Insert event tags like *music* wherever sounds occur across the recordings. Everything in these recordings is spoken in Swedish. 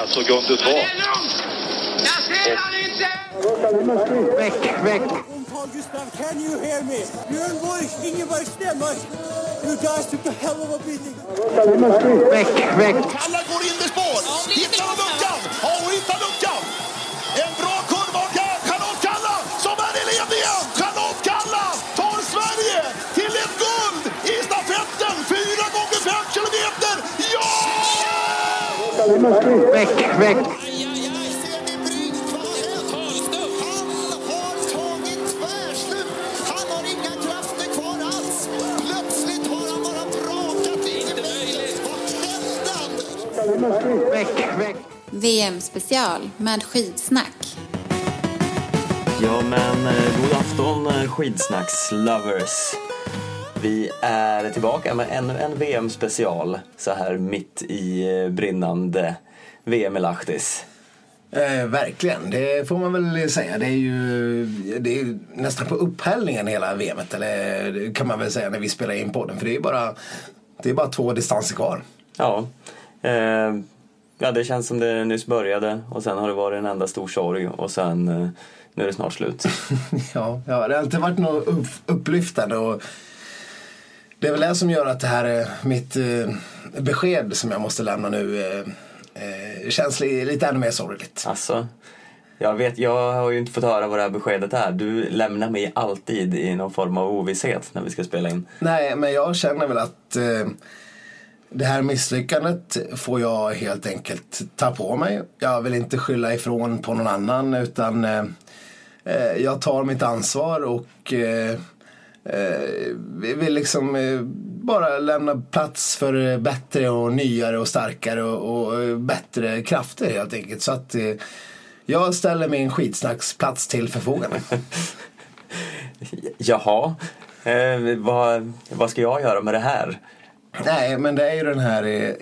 alltså Gunde Svan. Jag ser han inte! Väck, väck. Carl Gustav, can you hear me? Björn Borg, Ingeborg Stenmark. You guys took a hell of a beating. Väck, väck. Alla går in i spår. Hittar de luckan? Ja, och hittar luckan. Väck, väck. VM-special med skidsnack. Ja men eh, god afton eh, skidsnacks-lovers. Vi är tillbaka med ännu en VM-special så här mitt i eh, brinnande VM i Lahtis. Eh, verkligen, det får man väl säga. Det är ju det är ju nästan på upphällningen hela VMet, eller det kan man väl säga när vi spelar in podden. För det är bara, det är bara två distanser kvar. Ja, eh, ja, det känns som det nyss började och sen har det varit en enda stor sorg och sen eh, nu är det snart slut. *laughs* ja, ja, det har inte varit något upp, upplyftande. Och det är väl det som gör att det här är mitt eh, besked som jag måste lämna nu eh, eh, känns li, lite ännu mer sorgligt. Alltså, jag vet, jag har ju inte fått höra vad det här beskedet är. Du lämnar mig alltid i någon form av ovisshet när vi ska spela in. Nej, men jag känner väl att eh, det här misslyckandet får jag helt enkelt ta på mig. Jag vill inte skylla ifrån på någon annan utan eh, eh, jag tar mitt ansvar och eh, eh, vill liksom eh, bara lämna plats för bättre och nyare och starkare och, och eh, bättre krafter helt enkelt. Så att eh, jag ställer min skitsnacksplats till förfogande. *laughs* Jaha, eh, vad, vad ska jag göra med det här? Nej, men det är ju den här eh,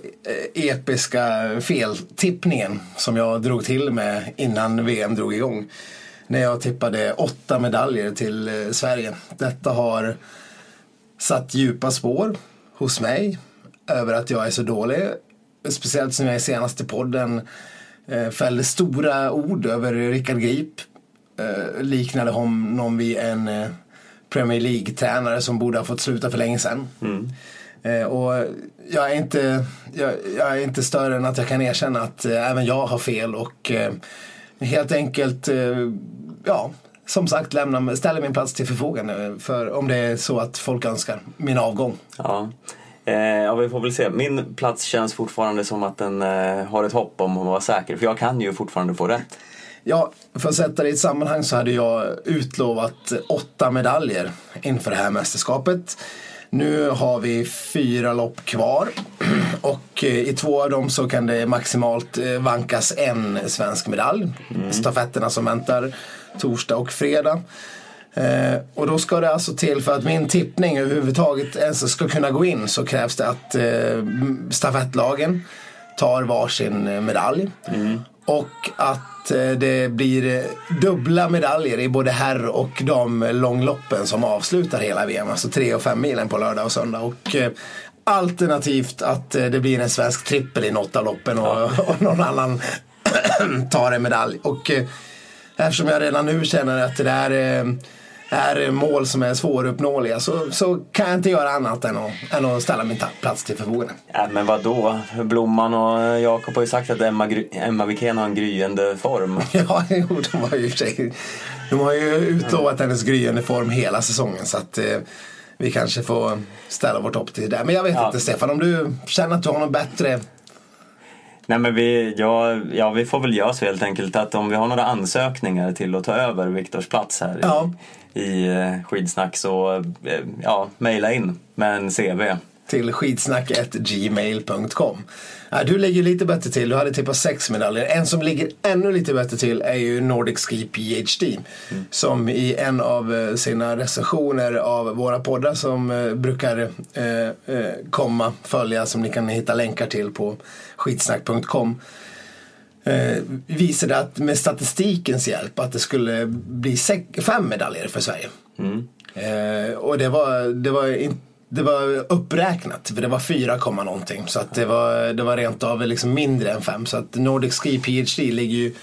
episka feltippningen som jag drog till med innan VM drog igång. När jag tippade åtta medaljer till eh, Sverige. Detta har satt djupa spår hos mig över att jag är så dålig. Speciellt som jag i senaste podden eh, fällde stora ord över Rickard Grip. Eh, liknade honom vid en Premier League-tränare som borde ha fått sluta för länge sedan. Eh, och jag är, inte, jag, jag är inte större än att jag kan erkänna att även jag har fel och helt enkelt, eh, ja, som sagt lämna, ställer min plats till förfogande för om det är så att folk önskar min avgång. Ja. Eh, ja, vi får väl se. Min plats känns fortfarande som att den eh, har ett hopp om att vara säker. För jag kan ju fortfarande få rätt. Ja, för att sätta det i ett sammanhang så hade jag utlovat åtta medaljer inför det här mästerskapet. Nu har vi fyra lopp kvar *clears throat* och eh, i två av dem så kan det maximalt eh, vankas en svensk medalj. Stafetterna som väntar torsdag och fredag. Eh, och då ska det alltså till för att min tippning överhuvudtaget ens ska kunna gå in så krävs det att eh, stafettlagen tar varsin medalj. Och att eh, det blir eh, dubbla medaljer i både herr och damlångloppen som avslutar hela VM. Alltså 3 och 5 milen på lördag och söndag. Och eh, alternativt att det blir en svensk trippel i något av loppen och, *laughs* och någon annan *clears throat* tar en medalj. Och eftersom jag redan nu känner att det där är mål som är svåruppnåeliga så, så kan jag inte göra annat än att, än att ställa min plats till förfogande. Ja, men vad då? Blomman och Jakob har ju sagt att Emma, Emma Wikén har en gryende form. *laughs* Ja, jo, de har ju i och för sig De har ju utlovat hennes gryende form hela säsongen så att eh, vi kanske får ställa vårt hopp till det. Men jag vet Ja. inte Stefan, om du känner att du har något bättre Nej men vi, ja, ja, vi får väl göra så helt enkelt att om vi har några ansökningar till att ta över Viktors plats här Ja. i, i eh, skidsnack så eh, ja, mejla in med en CV. Till skitsnack.gmail.com ja, Du ligger lite bättre till, du hade tippat sex medaljer. En som ligger ännu lite bättre till är ju Nordic Ski PhD. Som i en av eh, sina recensioner av våra poddar som eh, brukar eh, komma, följa, som ni kan hitta länkar till på skitsnack.com eh, visade att med statistikens hjälp att det skulle bli fem medaljer för Sverige. Eh, och det var, det var in, det var uppräknat, för det var 4, komma någonting. Så att det var, det var rent av liksom mindre än 5. Så att Nordic Ski PhD ligger ju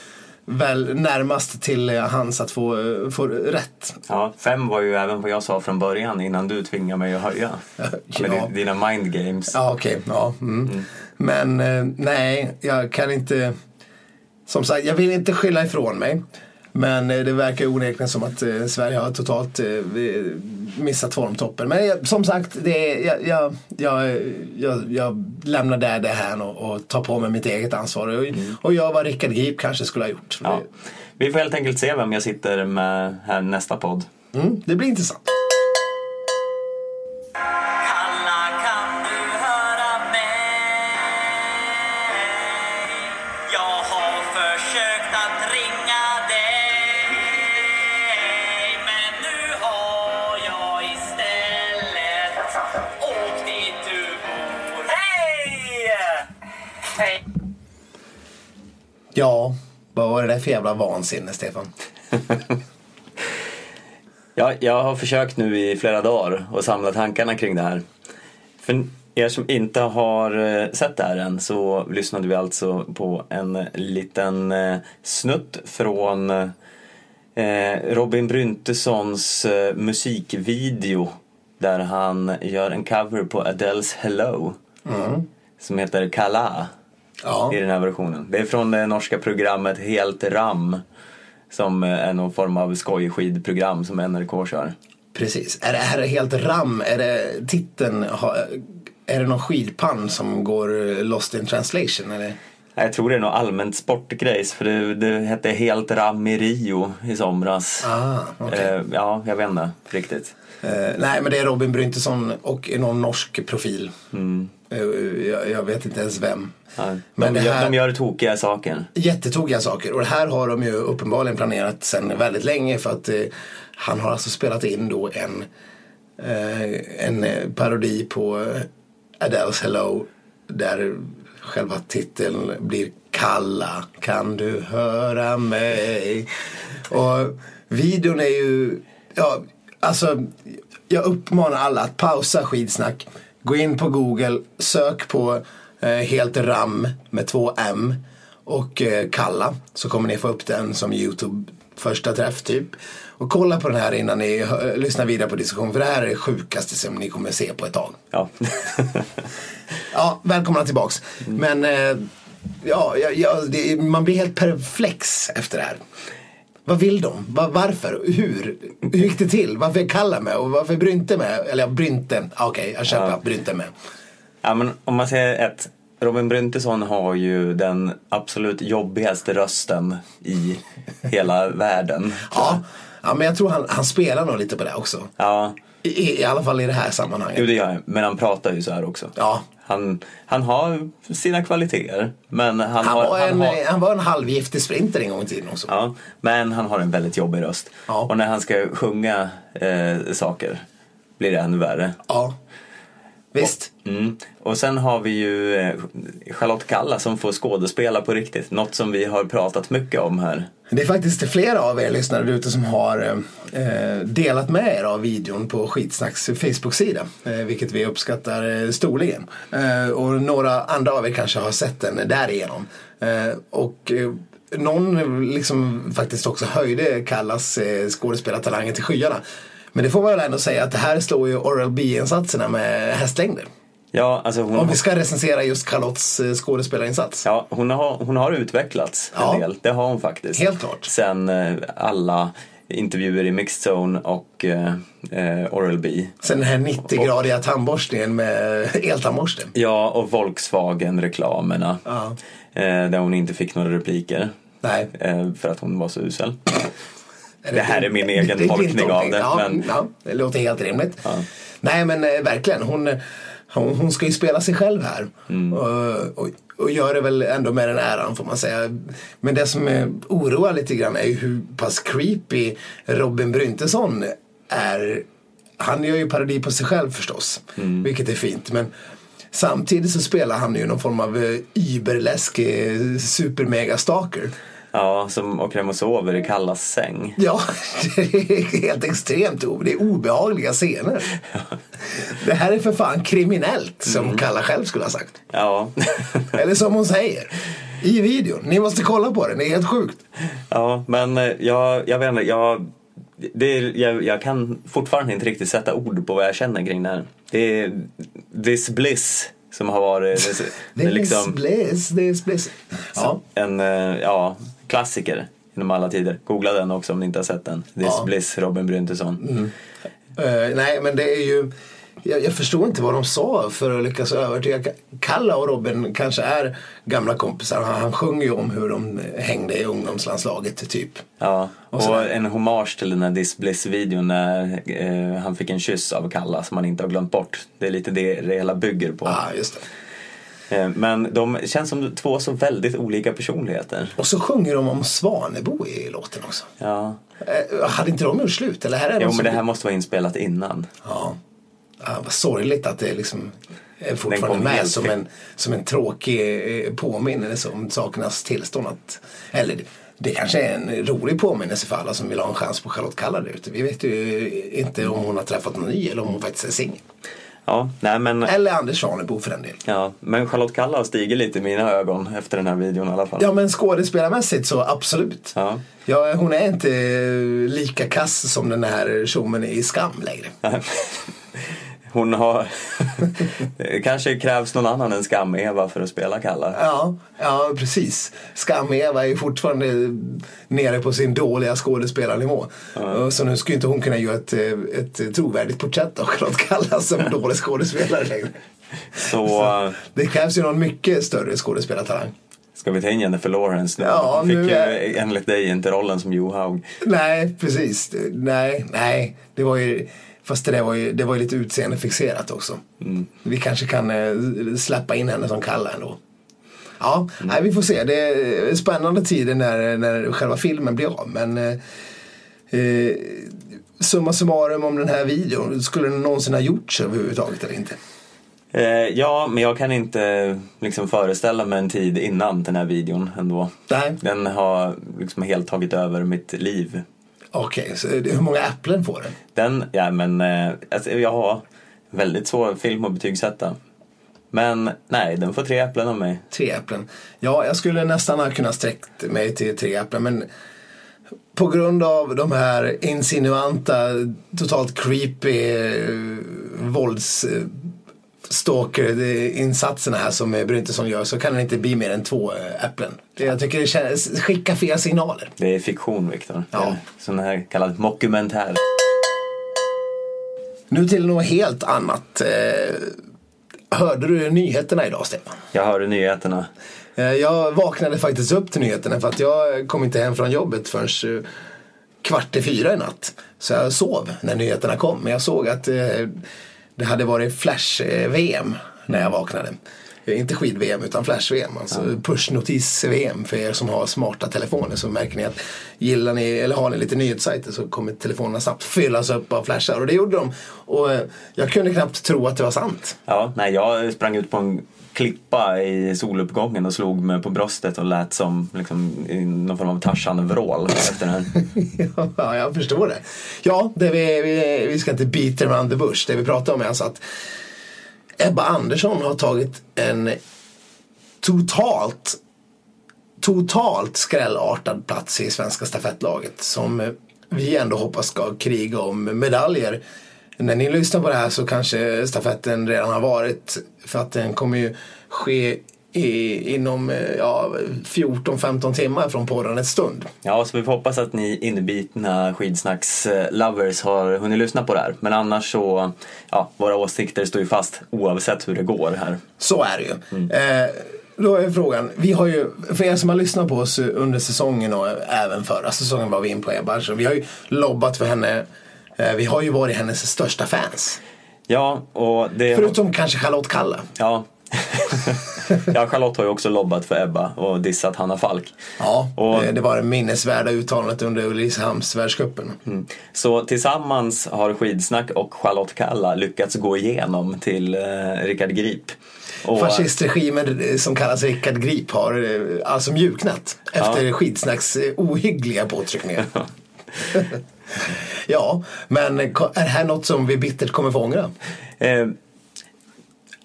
väl närmast till hans att få, få rätt. Ja, fem var ju även vad jag sa från början innan du tvingade mig att höja. *laughs* Med Ja. din- dina mind games. Ja, okej. Ja, mm. Men eh, nej, jag kan inte... Som sagt, jag vill inte skylla ifrån mig. Men eh, det verkar onekligen som att eh, Sverige har totalt eh, missat formtoppen. Men som sagt, det är, jag, jag, jag, jag, lämnar där det här och, och tar på mig mitt eget ansvar. Och, och gör vad Rickard Grip kanske skulle ha gjort. Ja. Vi får helt enkelt se vem jag sitter med här nästa podd. Mm, det blir intressant. Ja, vad var det där för jävla vansinne, Stefan? *laughs* Ja, jag har försökt nu i flera dagar att samla tankarna kring det här. För er som inte har eh, sett det här än så lyssnade vi alltså på en liten eh, snutt från eh, Robin Bryntessons musikvideo där han gör en cover på Adeles Hello som heter Kala Ja. i den här versionen. Det är från det norska programmet Helt Ram som är någon form av skojskidprogram som NRK kör. Precis. Är det, är det helt ram? Är det titeln? Är det någon skidpann som går lost in translation? Eller? Jag tror det är något allmänt sportgrejs för det, det hette Helt Ram i Rio i somras. Ah, okej. Eh, ja, jag vet inte riktigt. Eh, nej, men det är Robin Bryntesson och någon norsk profil. Eh, jag, jag vet inte ens vem. Ja, Men de, det gör, här- de gör tokiga saker. Jättetokiga saker. Och det här har de ju uppenbarligen planerat sedan väldigt länge. För att eh, han har alltså spelat in då en, eh, en parodi på Adele's Hello. Där själva titeln blir Kalla, kan du höra mig? Och videon är ju, ja, alltså jag uppmanar alla att pausa skidsnack. Gå in på Google, sök på eh, Helt Ram med två M och eh, Kalla så kommer ni få upp den som Youtube första träff typ. Och kolla på den här innan ni lyssnar vidare på diskussion för det här är det sjukaste som ni kommer se på ett tag. Ja. *laughs* Ja, välkomna tillbaks. Men eh, ja, ja, det, man blir helt perplex efter det här. Vad vill de? Va- varför? Hur? Hur gick det till? Varför är Kalla med? Och varför är Brynte med? Eller ja, Brynte. Okej, jag köper Ja. Brynte med. ja, men om man säger ett. Robin Bryntesson har ju den absolut jobbigaste rösten i hela *laughs* världen. Ja, ja men jag tror han, han spelar nog lite på det också. Ja, I, i, alla fall i det här sammanhanget. jo det gör jag. Men han pratar ju så här också. Ja. Han, han har sina kvaliteter. Men han, Han har, var, en, har, han var en halvgiftig sprinter en gång i tiden också. Ja, men han har en väldigt jobbig röst. Ja. Och när han ska sjunga eh, saker blir det ännu värre. Ja. Visst. Mm. Och sen har vi ju eh, Charlotte Kalla som får skådespela på riktigt. Något som vi har pratat mycket om här. Det är faktiskt flera av er lyssnare där ute som har eh, delat med er av videon på Skitsnacks Facebook-sida. Eh, vilket vi uppskattar eh, storligen. Eh, och några andra av er kanske har sett den därigenom. Eh, och eh, någon liksom faktiskt också höjde Kallas eh, skådespelartalanger till skyarna. Men det får man väl ändå säga att det här slår ju Oral B-insatserna med hästlängder. Ja, alltså hon, Om vi ska recensera just Charlottes eh, skådespelarinsats. ja, hon, har, hon har utvecklats Ja. en del. Det har hon faktiskt. Helt klart. Sen eh, alla intervjuer i Mixed Zone och eh, eh, Oral B. Sen den här 90-gradiga tandborstningen med *laughs* eltandborste. Ja, och Volkswagen-reklamerna. Ja. Eh, där hon inte fick några repliker. Nej. Eh, för att hon var så usel. Det här är min egen Det tolkning av det, Ja, men- ja, det låter helt rimligt. Nej men eh, verkligen, hon, eh, hon, hon ska ju spela sig själv här. Mm. Och, och, och gör det väl ändå med den äran får man säga. Men det som eh, oroar lite grann är ju hur pass creepy Robin Bryntesson är. Han gör ju parodi på sig själv förstås, Mm. vilket är fint. Men Samtidigt så spelar han ju någon form av eh, überläskig super-mega stalker. Ja, som åker hem och sover i Kallas säng. Ja, *laughs* det är helt extremt. Det är obehagliga scener. Det här är för fan kriminellt, som Kalla själv skulle ha sagt. Ja. Eller som hon säger i videon. Ni måste kolla på den, det är helt sjukt. ja, men eh, jag, jag vet inte, jag, det jag, jag kan fortfarande inte riktigt sätta ord på vad jag känner kring det här. Det är this bliss som har varit *laughs* det, Det liksom bliss, är bliss. Ja. en eh, ja, klassiker inom alla tider. Googla den också om ni inte har sett den. This Ja. Mm. bliss, Robin Bryntesson. Eh, nej, men det är ju... Jag, jag förstår inte vad de sa för att lyckas övertyga. Kalla och Robin kanske är gamla kompisar. Han, han sjunger ju om hur de hängde i ungdomslandslaget, typ. Ja, Och och, en hommage till den här This Bliss-videon när eh, han fick en kyss av Kalla som han inte har glömt bort. Det är lite det det hela bygger på. Ja, just det. Eh, men de känns som två så väldigt olika personligheter. Och så sjunger de om Svanebo i låten också. Ja. Eh, hade inte de gjort slut? Eller här är Jo, men det här måste vara inspelat innan. Ja. ja vad sorgligt att det liksom är fortfarande med som en, som en tråkig eh, påminnelse om sakernas tillstånd. Att, eller det kanske är en rolig påminnelse för alla som vill ha en chans på Charlotte Kalla där ute. Vi vet ju inte om hon har träffat någon ny eller om hon faktiskt är singel. Ja, nej men, Eller Anders Svanebo för den delen. ja, men Charlotte Kalla har stigit lite i mina ögon efter den här videon i alla fall. Ja men skådespelarmässigt så absolut. Ja. Ja, hon är inte lika kass som den här tjommen i Skam längre. *laughs* Hon har... *laughs* det kanske krävs någon annan än Skam-Eva för att spela Kalla. Ja, ja precis. Skam-Eva är ju fortfarande nere på sin dåliga skådespelarnivå. Så nu skulle inte hon kunna göra ett, eh, ett trovärdigt porträtt av Charlotte Kalla *laughs* som dålig skådespelare längre. Så eh, Det krävs ju någon mycket större skådespelartalang. ska vi ta in Jennifer Lawrence nu? Ja, Hon fick nu ju är- enligt dig inte rollen som Johaug. Nej, precis. Nej, nej. Det var ju, fast det, där var ju, det var ju lite utseendefixerat också. Vi kanske kan eh, släppa in henne som Kalla ändå. Ja, nej, vi får se. Det är spännande tider när, när själva filmen blir av. Men eh, eh, summa summarum om den här videon. Skulle den någonsin ha gjorts överhuvudtaget eller inte? Eh, ja, men jag kan inte liksom föreställa mig en tid innan den här videon ändå. Nej. Den har liksom helt tagit över mitt liv. Okej, det- hur många äpplen får den? Den, ja men, eh, alltså, jag har väldigt svår film att betygsätta. Men nej, den får tre äpplen av mig. Tre äpplen. Ja, jag skulle nästan ha kunnat sträckt mig till tre äpplen. Men på grund av de här insinuanta, totalt creepy eh, vålds eh, stalker eh, insatserna här som Bryntesson gör så kan det inte bli mer än två eh, äpplen. Jag tycker det känns, skicka fel signaler. Det är fiktion, Viktor. Ja. Sån här kallad mockumentär. Nu till något helt annat. Eh, hörde du nyheterna idag, Stefan? Jag hörde nyheterna. Eh, Jag vaknade faktiskt upp till nyheterna för att jag kom inte hem från jobbet förrän kvart i fyra i natt. Så jag sov när nyheterna kom. Men jag såg att det hade varit Flash-VM när jag vaknade. Eh, Inte skid-VM utan Flash-VM. Alltså push-notis-VM för er som har smarta telefoner så märker ni att gillar ni eller har ni lite nyhetssajter så kommer telefonerna snabbt fyllas upp av flashar. Och det gjorde de. Och eh, jag kunde knappt tro att det var sant. Ja, nej, jag sprang ut på en klippa i soluppgången och slog mig på bröstet och lät som liksom, någon form av Tarzan-vrål efter den *laughs* ja, jag förstår det. Ja, det vi, vi, vi ska inte beat around the bush. Det vi pratar om är alltså att Ebba Andersson har tagit en totalt totalt skrällartad plats i svenska stafettlaget som vi ändå hoppas ska kriga om medaljer. När ni lyssnar på det här så kanske stafetten redan har varit för att den kommer ju ske i, inom eh, ja, 14-15 timmar från porrandets stund. Ja, så vi får hoppas att ni inbitna skidsnacks-lovers har hunnit lyssna på det här. Men annars så, ja, våra åsikter står ju fast oavsett hur det går här. Så är det ju. Eh, då är frågan, vi har ju, för er som har lyssnat på oss under säsongen och även förra säsongen var vi in på Ebba, så vi har ju lobbat för henne. Eh, vi har ju varit hennes största fans. Ja, och det... Förutom kanske Charlotte Kalla. Ja, *laughs* Ja, Charlotte har ju också lobbat för Ebba och dissat Hanna Falk. Ja, Och- det, var det minnesvärda uttalandet under Ulricehamns världscupen. Mm. Så tillsammans har Skidsnack och Charlotte Kalla lyckats gå igenom till eh, Rickard Grip. Och, Fascistregimen eh, som kallas Rickard Grip har eh, alltså mjuknat efter skidsnacks eh, ohyggliga påtryckningar. *laughs* ja, men är det här något som vi bittert kommer få ångra? Eh,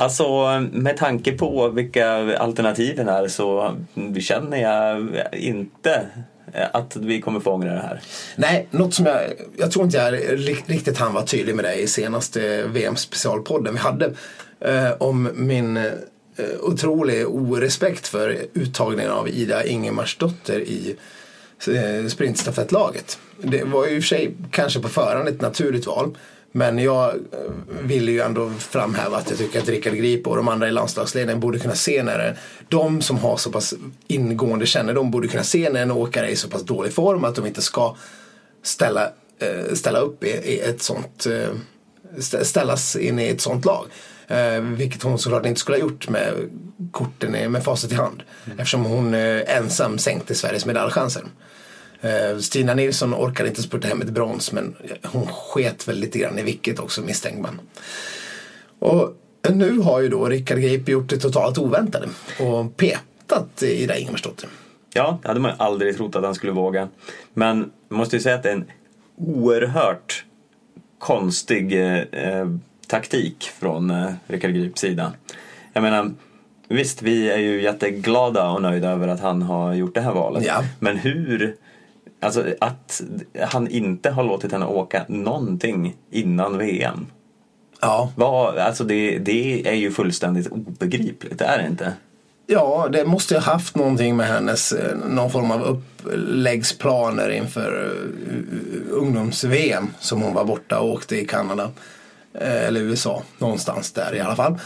alltså med tanke på vilka alternativen är så känner jag inte att vi kommer få ångra det här. Nej, något som jag, jag tror inte jag riktigt han var tydlig med det i senaste VM-specialpodden vi hade eh, om min eh, otrolig orespekt för uttagningen av Ida Ingemarsdotter i eh, sprintstafettlaget. Det var ju i och för sig kanske på förhand ett naturligt val. Men jag eh, ville ju ändå framhäva att jag tycker att Rickard Grip och de andra i landslagsledningen borde kunna se när det, de som har så pass ingående kännedom borde kunna se när en åkare är i så pass dålig form att de inte ska ställa, eh, ställa upp i, ett sånt, eh, stä- ställas in i ett sånt lag. Vilket hon såklart inte skulle ha gjort med korten med facit i hand. Eftersom hon ensam sänkte Sveriges medaljchanser. Eh, Stina Nilsson orkade inte spurta hem ett brons men hon sket väl lite grann i vilket också misstänker man. Och nu har ju då Rickard Grip gjort det totalt oväntade och petat Ida Ingemarsdotter. Ja, det hade man ju aldrig trott att han skulle våga. Men måste ju säga att det är en oerhört konstig eh, eh, taktik från eh, Rickard Grips sida. Jag menar, visst vi är ju jätteglada och nöjda över att han har gjort det här valet. Ja. Men hur, alltså att han inte har låtit henne åka någonting innan VM. Ja, Vad, alltså det, det är ju fullständigt obegripligt, det är det inte? Ja, det måste ju ha haft någonting med hennes eh, någon form av uppläggsplaner inför uh, ungdoms-VM som hon var borta och åkte i Kanada. Eh, eller USA, någonstans där i alla fall.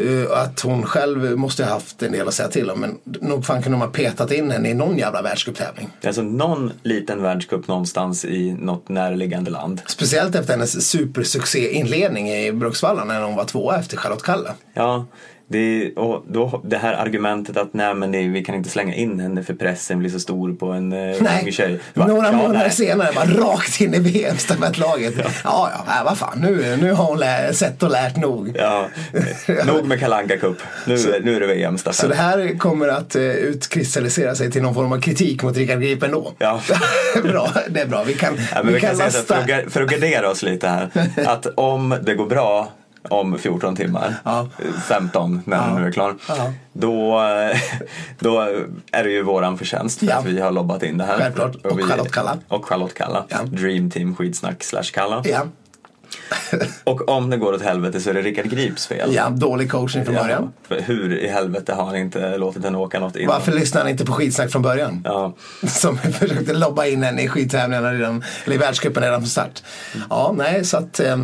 Eh, att hon själv måste ha haft en del att säga till om men nog fan kunde de ha petat in henne i någon jävla världscuptävling. Alltså någon liten världscup någonstans i något närliggande land. Speciellt efter hennes supersuccé-inledning i Bruksvallarna när hon var tvåa efter Charlotte Kalla. Ja, det, och då, det här argumentet att nej men det, vi kan inte slänga in henne för pressen blir så stor på en eh, ung tjej. Va? några Ja, månader nej. senare bara rakt in i VM-stafettlaget. Ja, ja, ja, vad fan, nu, nu har hon lä- sett och lärt nog. Ja, *laughs* nog med Kalanka Cup. Nu, nu är det Så VM-stafett. det här kommer att uh, utkristallisera sig till någon form av kritik mot Rickard Grip ändå. Ja. *laughs* bra, det är bra. Vi kan, Ja, men vi kan så lasta. för, att, för att gardera oss lite här. Att om det går bra om 14 timmar, Ja. 15 när Ja. nu är klar. Ja. Då, *laughs* då är det ju våran förtjänst för Ja. att vi har lobbat in det här. Självklart. Och vi, Charlotte Kalla. Och Charlotte Kalla. Ja. Dream Team Skidsnack slash Kalla. Ja. *laughs* Och om det går åt helvete så är det Rickard Grips fel. ja, dålig coaching från början. För hur i helvete har han inte låtit henne åka något innan? Varför lyssnar han inte på skitsnack från början? Ja. *laughs* Som försökte lobba in henne i skidtävlingarna redan, eller i världscupen redan från start. Ja, nej, så att eh,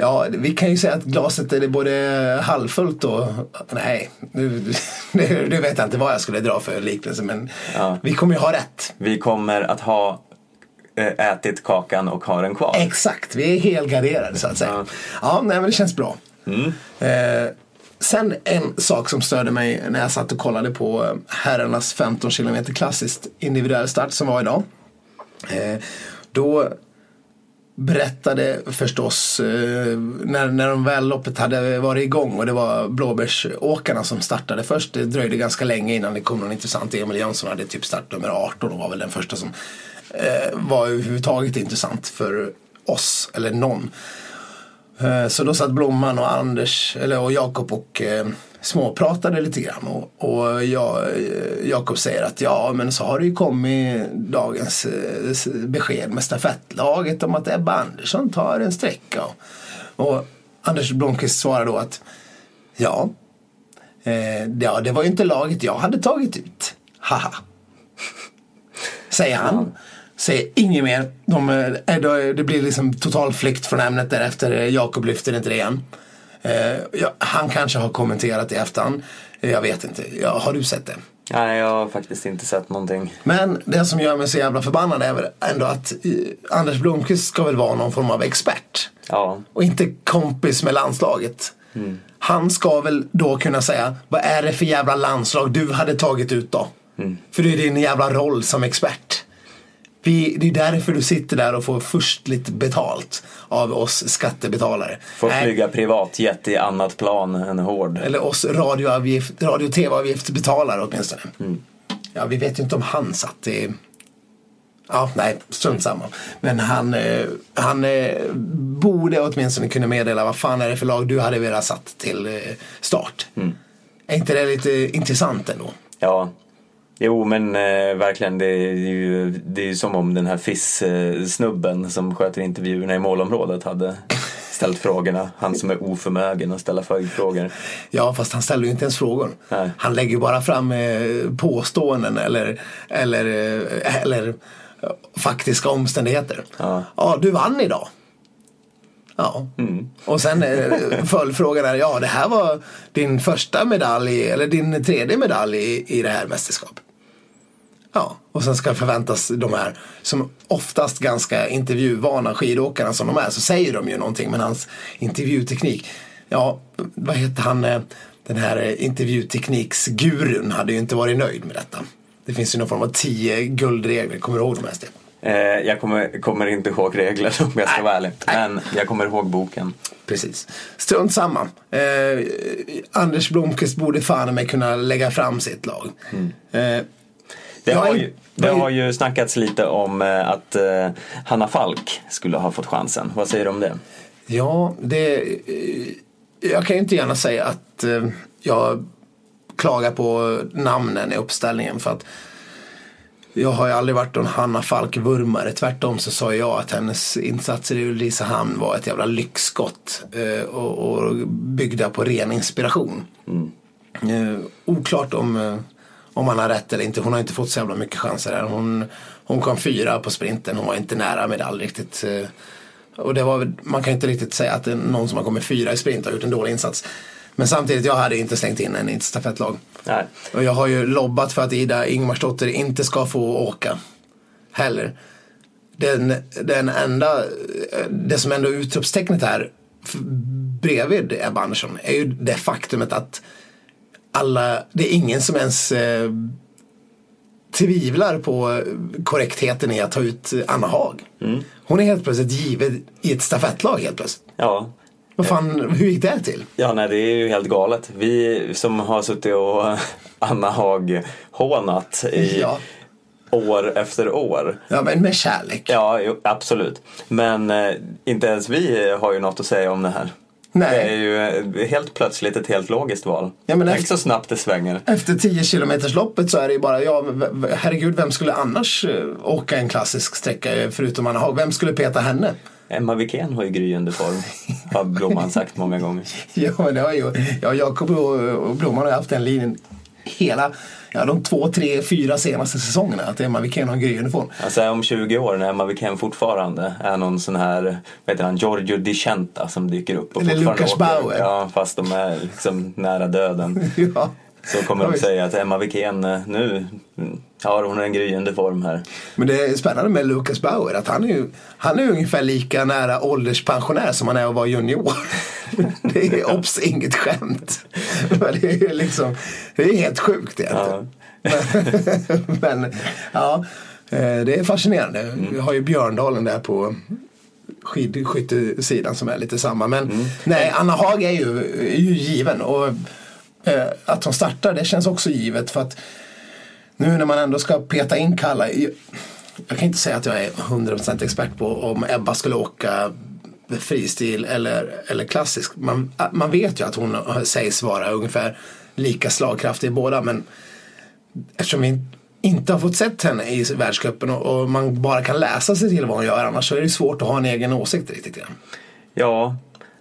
Ja, vi kan ju säga att glaset är både halvfullt och nej, nu, nu, nu vet jag inte vad jag skulle dra för liknelse men Ja. vi kommer ju ha rätt. Vi kommer att ha eh, ätit kakan och ha den kvar. Exakt, vi är helgarderade så att säga. Ja. Ja, nej men det känns bra. Mm. Eh, sen en sak som störde mig när jag satt och kollade på eh, herrarnas 15 km klassiskt individuell start som var idag. Eh, då berättade förstås eh, när, när de väl loppet hade varit igång och det var blåbärsåkarna som startade först. Det dröjde ganska länge innan det kom någon intressant. Emil Jönsson hade typ startnummer 18 och var väl den första som eh, var överhuvudtaget intressant för oss eller någon. Eh, Så då satt Blomman och Anders, eller och Jakob och eh, småpratade lite grann. Och, och jag, Jakob säger att ja, men så har det ju kommit dagens eh, besked med stafettlaget om att Ebba Andersson tar en sträcka. Och, och Anders Blomqvist svarar då att ja, eh, ja, det var ju inte laget jag hade tagit ut. Haha. Säger han. Säger inget mer. De, eh, det blir liksom total flykt från ämnet därefter. Jakob lyfter inte det igen. Eh, ja, han kanske har kommenterat i efterhand. Jag vet inte. Ja, har du sett det? Nej, jag har faktiskt inte sett någonting. Men det som gör mig så jävla förbannad är väl ändå att eh, Anders Blomqvist ska väl vara någon form av expert. Ja, Och inte kompis med landslaget. Han ska väl då kunna säga, vad är det för jävla landslag du hade tagit ut då? För det är din jävla roll som expert. Vi, det är därför du sitter där och får först lite betalt av oss skattebetalare. Får flyga privatjet i annat plan än hård. Eller oss radioavgift, radio och tv-avgiftsbetalare åtminstone. Ja, vi vet ju inte om han satt i... Ja, nej, strunt samma. Men han, eh, han eh, borde åtminstone kunna meddela vad fan är det för lag du hade velat satt till eh, start. Är inte det lite intressant ändå? Ja, jo men eh, verkligen det är, ju, det är ju som om den här FIS-snubben som sköter intervjuerna i målområdet hade ställt frågorna. Han som är oförmögen att ställa följdfrågor. Ja, fast han ställer ju inte ens frågor. Nej. Han lägger ju bara fram eh, påståenden eller, eller, eh, eller eh, faktiska omständigheter. Ja. du vann idag. Ja. Och sen eh, följdfrågan är, ja det här var din första medalj eller din tredje medalj i, i det här mästerskapet. Ja, och sen ska förväntas de här som oftast ganska intervjuvana skidåkarna som de är så säger de ju någonting men hans intervjuteknik. Ja, vad heter han? eh, Den här intervjutekniksgurun hade ju inte varit nöjd med detta. Det finns ju någon form av tio guldregler, kommer du ihåg de här Stefan? Eh, jag kommer, kommer inte ihåg regler *laughs* om jag ska vara ärlig. Men jag kommer ihåg boken. Precis. Strunt samma. Eh, Anders Blomqvist borde fan med kunna lägga fram sitt lag. Eh, Det, har ju, det har ju snackats lite om eh, att eh, Hanna Falk skulle ha fått chansen. Vad säger du om det? Ja, det... eh, Jag kan ju inte gärna säga att jag klagar på namnen i uppställningen för att jag har ju aldrig varit någon Hanna Falk-vurmare. Tvärtom så sa jag att hennes insatser i Ulricehamn var ett jävla lyxskott och, och byggda på ren inspiration. Eh, oklart om, om han har rätt eller inte. Hon har inte fått så jävla mycket chanser här. Hon, hon kom fyra på sprinten. Hon var inte nära medalj riktigt. eh, och det var, man kan inte riktigt säga att någon som har kommit fyra i sprint har gjort en dålig insats. Men samtidigt, jag hade inte slängt in en i ett stafettlag. Nej. Och jag har ju lobbat för att Ida Ingmarsdotter inte ska få åka. Heller. Den, den enda, det som ändå är utropstecknet här bredvid Ebba Andersson är ju det faktumet att alla, det är ingen som ens eh, tvivlar på korrektheten i att ta ut Anna Haag. Hon är helt plötsligt given i ett stafettlag helt plötsligt. Ja. Vad fan, hur gick det till? ja, nej det är ju helt galet. Vi som har suttit och *laughs* Anna Haag hånat i Ja. år efter år. Ja men med kärlek. Ja, jo, absolut. Men eh, inte ens vi har ju något att säga om det här. Nej. Det är ju eh, helt plötsligt ett helt logiskt val. Ja, men Tänk efter- så snabbt det svänger. Efter 10 kilometers loppet så är det ju bara, ja herregud vem skulle annars eh, åka en klassisk sträcka förutom Anna Haag? Vem skulle peta henne? Emma Wikén har ju gryende form, har Blomman sagt många gånger. *laughs* Ja, men det har ju, ja, Jakob och, och Blomman har ju haft den linjen hela, ja de två, tre, fyra senaste säsongerna. Att Emma Wikén har en gryende form. Alltså om 20 år när Emma Wikén fortfarande är någon sån här, vad heter han, Giorgio Di Centa som dyker upp och Eller åker. Bauer. Ja, fast de är liksom nära döden. *laughs* Ja. Så kommer Ja, de säga att Emma Wikén, eh, nu mm, har hon en gryende form här. Men det är spännande med Lucas Bauer att han är ju han är ungefär lika nära ålderspensionär som han är att vara junior. *laughs* Det är obs inget skämt. Men det är liksom, det är helt sjukt egentligen. Men, *laughs* men ja, eh, det är fascinerande. Vi har ju Björndalen där på skidskyttesidan som är lite samma. Men nej, Anna Haag är ju, är ju given. Och Eh, att hon startar det känns också givet. för att nu när man ändå ska peta in Kalla. Jag, kan inte säga att jag är 100% expert på om Ebba skulle åka fristil eller, eller klassisk. Man, man vet ju att hon sägs vara ungefär lika slagkraftig i båda. Men eftersom vi inte har fått sett henne i världscupen och, och man bara kan läsa sig till vad hon gör annars så är det svårt att ha en egen åsikt riktigt grann. Ja,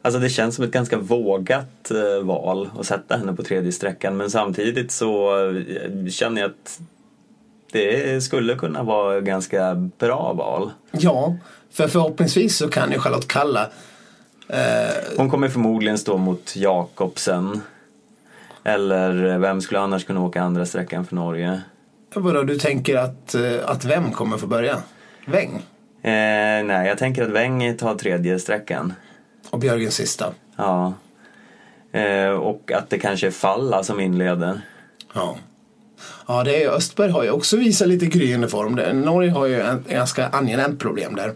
alltså det känns som ett ganska vågat eh, val att sätta henne på tredje sträckan men samtidigt så eh, känner jag att det skulle kunna vara ett ganska bra val. Ja, för förhoppningsvis så kan ju Charlotte Kalla Hon kommer förmodligen stå mot Jakobsen. Eller vem skulle annars kunna åka andra sträckan för Norge? Vadå, du tänker att, eh, att vem kommer få börja? Weng Eh, nej, jag tänker att Weng tar tredje sträckan. Och Björgen sista. Ja. Eh, och att det kanske är Falla som inleder. Ja. Ja, det är, Östberg har ju också visat lite gryende form. Norge har ju ett ganska angenämt problem där.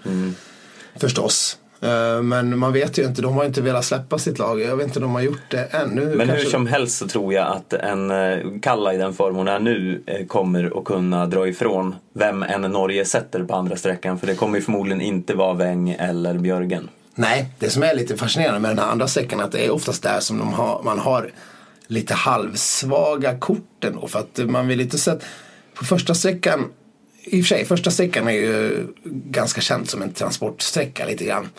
Förstås. Eh, Men man vet ju inte, de har inte velat släppa sitt lag. Jag vet inte om de har gjort det ännu. Men hur som helst så tror jag att en eh, Kalla i den form hon är nu eh, kommer att kunna dra ifrån vem en Norge sätter på andra sträckan. För det kommer ju förmodligen inte vara Weng eller Björgen. Nej, det som är lite fascinerande med den här andra sträckan är att det är oftast där som de har, man har lite halvsvaga korten då. För att man vill inte sätta... På första sträckan, i och för sig, första sträckan är ju ganska känd som en transportsträcka lite grann.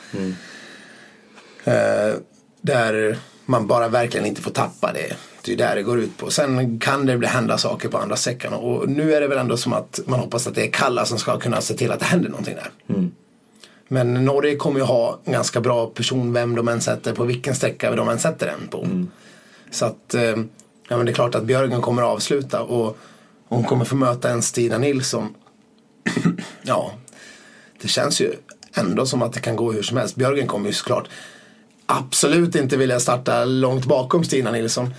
Eh, där man bara verkligen inte får tappa det. Det är där det går ut på. Sen kan det bli hända saker på andra sträckan och nu är det väl ändå som att man hoppas att det är Kalla som ska kunna se till att det händer någonting där. Men Norge kommer ju ha en ganska bra person vem de än sätter på vilken sträcka de än sätter den på. Så att eh, ja, men det är klart att Björgen kommer avsluta och hon kommer få möta en Stina Nilsson. *clears throat* ja, det känns ju ändå som att det kan gå hur som helst. Björgen kommer ju såklart absolut inte vilja starta långt bakom Stina Nilsson.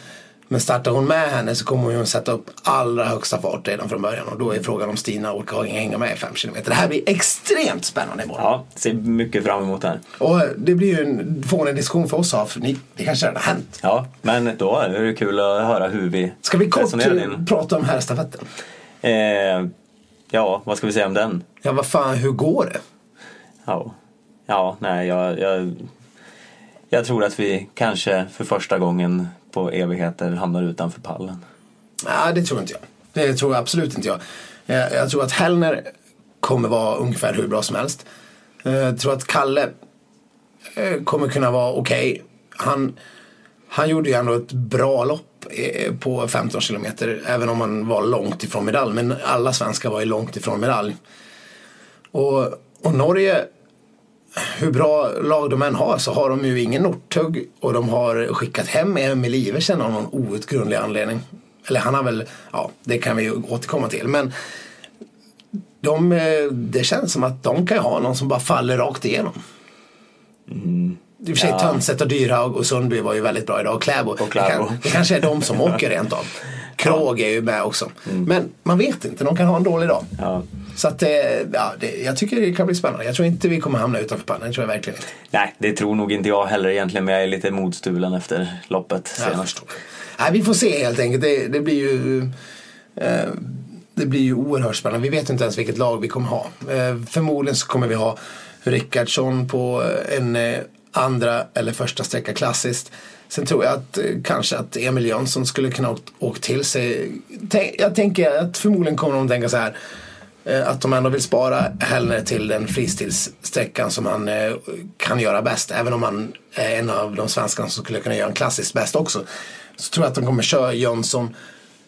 Men startar hon med henne så kommer hon sätta upp allra högsta fart redan från början. Och då är frågan om Stina orkar hänga med i 5 km. Det här blir extremt spännande imorgon. Ja, ser mycket fram emot det här. Och det blir ju en fånig diskussion för oss här, för ni, det kanske redan har hänt. Ja, men då är det kul att höra hur vi Ska vi kort eh, in. prata om herrstafetten? Eh, ja, vad ska vi säga om den? Ja, vad fan, hur går det? Ja, ja nej, jag, jag, jag tror att vi kanske för första gången på evigheter hamnar utanför pallen. Nej, det tror inte jag. Det tror jag absolut inte jag. Eh, jag, tror att Hellner kommer vara ungefär hur bra som helst. Eh, jag tror att Kalle eh, kommer kunna vara okej. Han, han gjorde ju ändå ett bra lopp på 15 kilometer. Även om han var långt ifrån medalj. Men alla svenskar var ju långt ifrån medalj. Och, och Norge, hur bra lag de än har så har de ju ingen Northug och de har skickat hem Emil Iversen av någon outgrundlig anledning. Eller han har väl, ja det kan vi ju återkomma till. Men de, eh, det känns som att de kan ju ha någon som bara faller rakt igenom. I och för sig Ja. Tönseth och Dyrhaug och Sundby var ju väldigt bra idag. Kläbo. Och Kläbo. Det, kan, det kanske är de som *laughs* åker rent av. Krog är ju med också. Men man vet inte, de kan ha en dålig dag. Ja. Så att, eh, ja, det, jag tycker det kan bli spännande. Jag tror inte vi kommer hamna utanför pallen. Det tror jag verkligen inte. Nej, det tror nog inte jag heller egentligen, men jag är lite modstulen efter loppet senast. Nej, vi får se helt enkelt. Det, det blir ju eh, det blir ju oerhört spännande. Vi vet inte ens vilket lag vi kommer ha. Eh, förmodligen så kommer vi ha Rickardsson på en eh, andra eller första sträcka klassiskt. Sen tror jag att eh, kanske att Emil Jönsson skulle kunna åkt, åkt till sig. Tänk, jag tänker att förmodligen kommer de tänka så här. Eh, Att de ändå vill spara Hellner till den fristilssträckan som han eh, kan göra bäst. Även om han är en av de svenskarna som skulle kunna göra en klassisk bäst också. Så tror jag att de kommer köra Jönsson,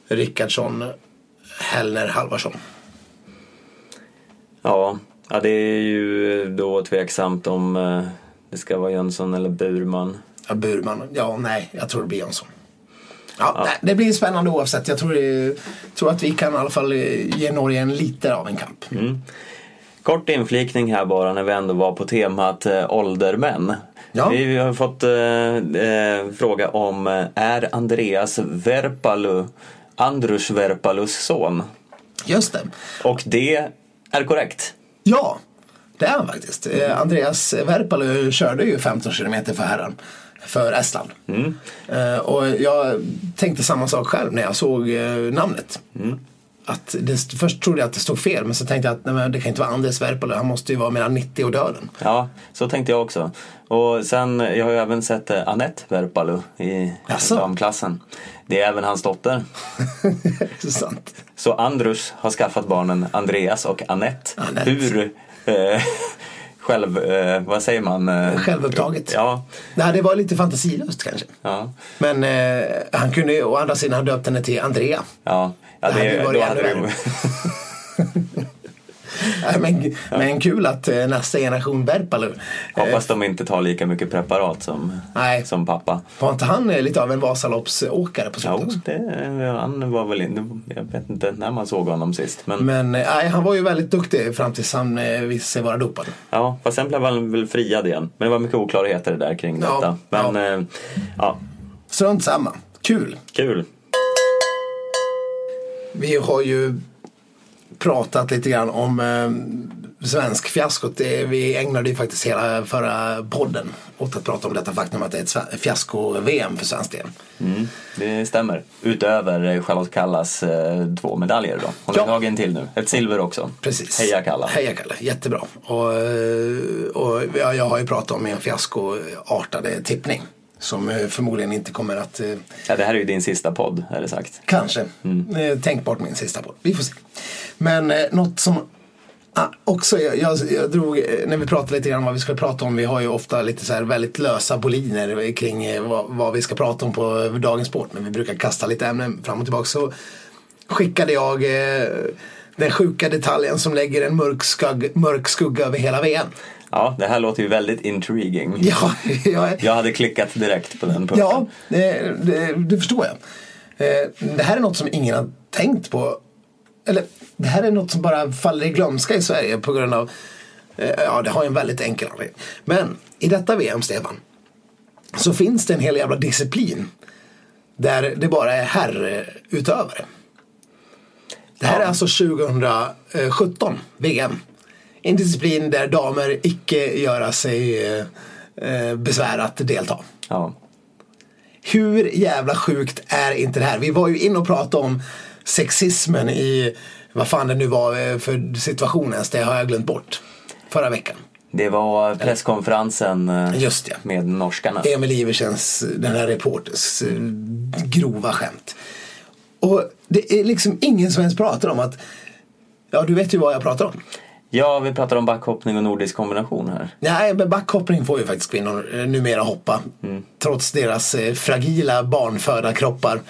Rickardsson, Hellner, Halvarsson. Ja, ja, det är ju då tveksamt om eh, det ska vara Jönsson eller Burman. Ja, Burman. Ja, nej, jag tror det blir Jönsson. Ja, det blir spännande oavsett. Jag tror, det, tror att vi kan i alla fall eh, ge Norge en lite av en kamp. Kort inflikning här bara när vi ändå var på temat eh, åldermän. Ja. Vi har fått eh, eh, fråga om eh, är Andreas Verpalu Andrus Verpalus son? Just det. Och det är korrekt. Ja, det är han faktiskt. Eh, Andreas Verpalu körde ju 15 kilometer för herran. För Estland. Eh, och jag tänkte samma sak själv när jag såg eh, namnet. Att det, först trodde jag att det stod fel men så tänkte jag att nej, det kan inte vara Andreas Verpalu. Han måste ju vara mellan 90 och döden. Ja, så tänkte jag också. Och sen, jag har ju även sett eh, Anette Verpalu i Jaså? damklassen. Det är även hans dotter. *laughs* Sant. Så Andrus har skaffat barnen Andreas och Anette. Anette. Hur eh, *laughs* själv, eh, vad säger man? Eh, Självupptaget. Ja, Nej, det var lite fantasilöst kanske. ja, Men eh, han kunde å andra sidan ha döpt henne till Andrea. ja. ja Det hade ju varit då hade det. Nej, *laughs* *laughs* men, men kul att eh, nästa generation Verpalu. Eh, Hoppas de inte tar lika mycket preparat som, Nej. som pappa. var inte han eh, lite av en Vasaloppsåkare på slutet Jo, det, han var väl inte, jag vet inte när man såg honom sist. Men, Men eh, nej, han var ju väldigt duktig fram tills han eh, visade sig vara dopad. ja, fast sen blev han väl friad igen. Men det var mycket oklarheter där kring Ja, detta. Men ja. eh, ja, strunt samma. Kul. Kul. Vi har ju pratat lite grann om eh, svensk fiaskot. Det, vi ägnade ju faktiskt hela förra podden åt att prata om detta faktum att det är ett fiasko-VM för svensk del. Mm, det stämmer. Utöver eh, Charlotte Kallas eh, två medaljer då. Hon Ja. har tagit en till nu. Ett silver också. Precis. Heja Kalla. Heja Kalle, jättebra. Och, eh, och jag, jag har ju pratat om en fiaskoartade tippning. Som eh, förmodligen inte kommer att eh, Ja, det här är ju din sista podd, är det sagt. Kanske. Mm. Eh, tänkbart min sista podd. Vi får se. Men något som ah, också, jag, jag, jag drog, när vi pratade lite grann om vad vi ska prata om. Vi har ju ofta lite så här väldigt lösa boliner kring vad, vad vi ska prata om på dagens sport. Men vi brukar kasta lite ämnen fram och tillbaka. Så skickade jag eh, den sjuka detaljen som lägger en mörk, skugg, mörk skugga över hela VM. Ja, det här låter ju väldigt intriguing. *laughs* Ja, jag, Jag hade klickat direkt på den punkten. Ja, det, det, det förstår jag. Eh, Det här är något som ingen har tänkt på. Eller det här är något som bara faller i glömska i Sverige på grund av, eh, ja det har ju en väldigt enkel anledning. Men i detta VM, Stefan, så finns det en hel jävla disciplin där det bara är herrutövare. Det här är alltså 2017 VM. En disciplin där damer icke göra sig eh, eh, besvär att delta. Ja. Hur jävla sjukt är inte det här? Vi var ju inne och pratade om sexismen i vad fan det nu var eh, för situation ens. Det har jag glömt bort. Förra veckan. Det var presskonferensen eh, Just det. med norskarna. Emil Iversens, den här reporters grova skämt. Och det är liksom ingen som ens pratar om att Ja, du vet ju vad jag pratar om. Ja, vi pratar om backhoppning och nordisk kombination här. Nej, men backhoppning får ju faktiskt kvinnor eh, numera hoppa. Trots deras eh, fragila barnfödda kroppar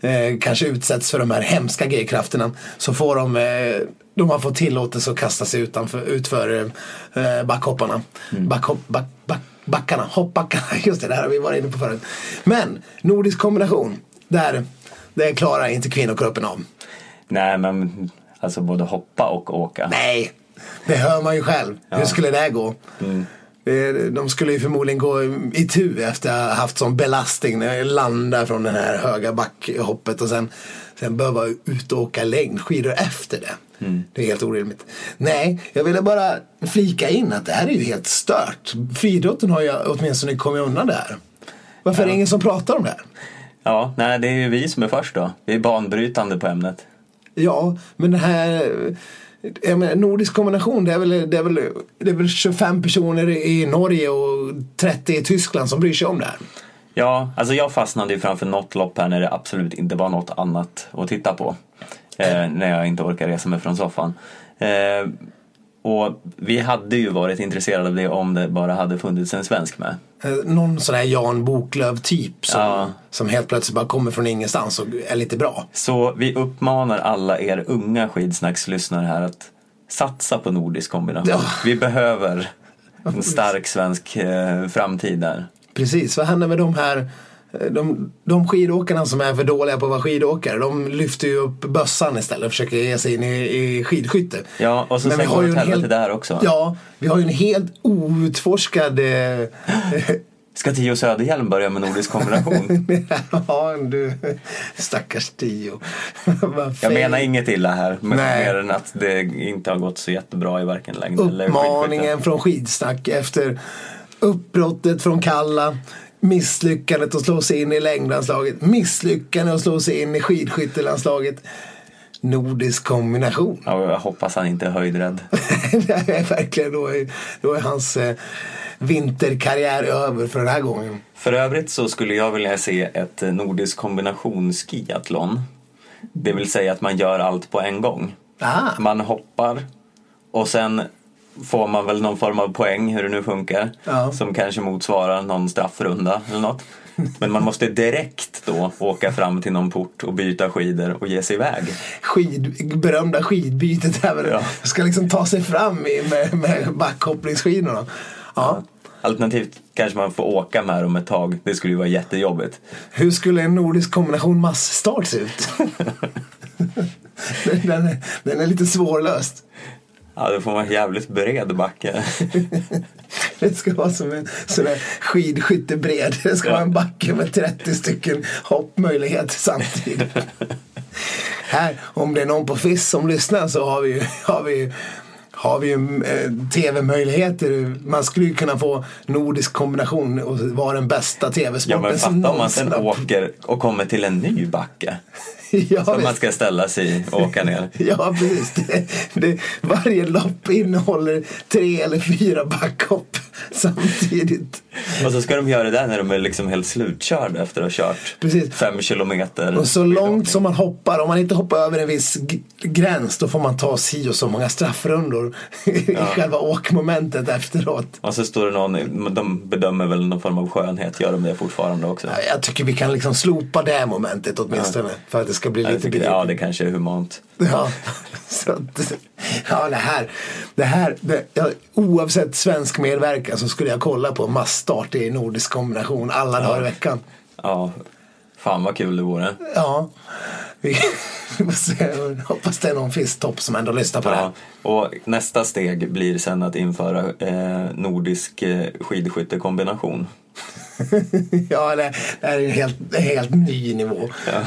eh, kanske utsätts för de här hemska g-krafterna. Så får de, eh, de har fått tillåtelse att kasta sig utanför, utför eh, backhopparna. Backhopp, back, back, backarna, hoppbackarna. *laughs* Just det, det här har vi varit inne på förut. Men nordisk kombination, där, där klarar inte kvinnokroppen av. Nej, men alltså både hoppa och åka. Nej, det hör man ju själv. Hur skulle det gå? Eh, De skulle ju förmodligen gå i tu efter att ha haft sån belastning när jag landar från den här höga backhoppet och sen, sen behöva ut och åka längdskidor efter det. Det är helt orimligt. Nej, jag ville bara flika in att det här är ju helt stört. Friidrotten har ju åtminstone kommit undan det här. Varför är det ingen som pratar om det här? Ja, nej, det är ju vi som är först då. Vi är banbrytande på ämnet. Ja, men det här jag menar, nordisk kombination det är, väl, det, är väl, det är väl 25 personer i Norge och 30 i Tyskland som bryr sig om det här. Ja, alltså jag fastnade ju framför något lopp här när det absolut inte var något annat att titta på. Eh, när jag inte orkar resa mig från soffan. Eh, och vi hade ju varit intresserade av det om det bara hade funnits en svensk med. Eh, Någon sån här Jan Boklöv-typ som, Ja. som helt plötsligt bara kommer från ingenstans och är lite bra. Så vi uppmanar alla er unga skidsnackslyssnare här att satsa på nordisk kombination. Ja. Vi behöver en stark svensk eh, framtid där. Precis, vad händer med de här de, de skidåkarna som är för dåliga på att vara skidåkare, de lyfter ju upp bössan istället och försöker ge sig in i, i skidskytte. Ja, och så Men vi sen har går ju det åt en helvete hel- där också. Ja, vi har ju en helt outforskad eh, *gasps* Ska Tio Söderhjelm börja med nordisk kombination? *laughs* ja, du stackars Tio. *laughs* Jag menar inget illa här, men Nej. mer än att det inte har gått så jättebra i varken längd eller. Uppmaningen från skidsnack efter uppbrottet från Kalla. Misslyckandet att slå sig in i längdlandslaget. Misslyckandet att slå sig in i skidskyttelandslaget. Nordisk kombination. Ja, jag hoppas han inte är höjdrädd. *laughs* det är verkligen, då är, då är hans eh, vinterkarriär över för den här gången. För övrigt så skulle jag vilja se ett eh, nordisk kombinationsskiathlon. Det vill säga att man gör allt på en gång. Ah, Man hoppar och sen får man väl någon form av poäng, hur det nu funkar. Ja. Som kanske motsvarar någon straffrunda eller något. Men man måste direkt då åka fram till någon port och byta skidor och ge sig iväg. skid, berömda skidbytet även. Ja. Ska liksom ta sig fram med, med backhoppningsskidorna. Ja. Alternativt kanske man får åka med dem ett tag. Det skulle ju vara jättejobbigt. Hur skulle en nordisk kombination massstart se ut? *laughs* den, den, är, den är lite svårlöst. Ja, då får man jävligt bred backe. *laughs* Det ska vara som en skidskyttebred. Det ska vara en backe med 30 stycken hoppmöjligheter samtidigt. Här, om det är någon på FIS som lyssnar så har vi ju, har vi, har vi ju eh, tv-möjligheter. Man skulle ju kunna få nordisk kombination och vara den bästa Ja tv-sporten men som fatta om man sen någonsin har- åker och kommer till en ny backe. Ja, Som man visst. ska ställa sig i och åka ner. *laughs* Ja, precis. Det, det, varje lopp innehåller tre eller fyra backhopp samtidigt. Och så ska de göra det där när de är liksom helt slutkörda efter att ha kört Precis. fem kilometer. Och så långt som man hoppar, om man inte hoppar över en viss gräns då får man ta si och så många straffrundor *laughs* i själva åkmomentet efteråt. Och så står det någon, de bedömer väl någon form av skönhet, gör de det fortfarande också? Jag tycker vi kan liksom slopa det momentet åtminstone för att det ska bli Jag lite begripligt. ja, det kanske är humant. Ja, *laughs* så att, ja det här, det här det, ja, oavsett svensk medverkan så skulle jag kolla på massstart i nordisk kombination alla dagar i veckan. Ja, fan vad kul det vore. Ja, vi, *laughs* Hoppas det är någon fisktopp som ändå lyssnar på det Ja, här. och nästa steg blir sen att införa eh, nordisk eh, skidskyttekombination. *laughs* Ja, det, det är en helt, helt ny nivå. Ja.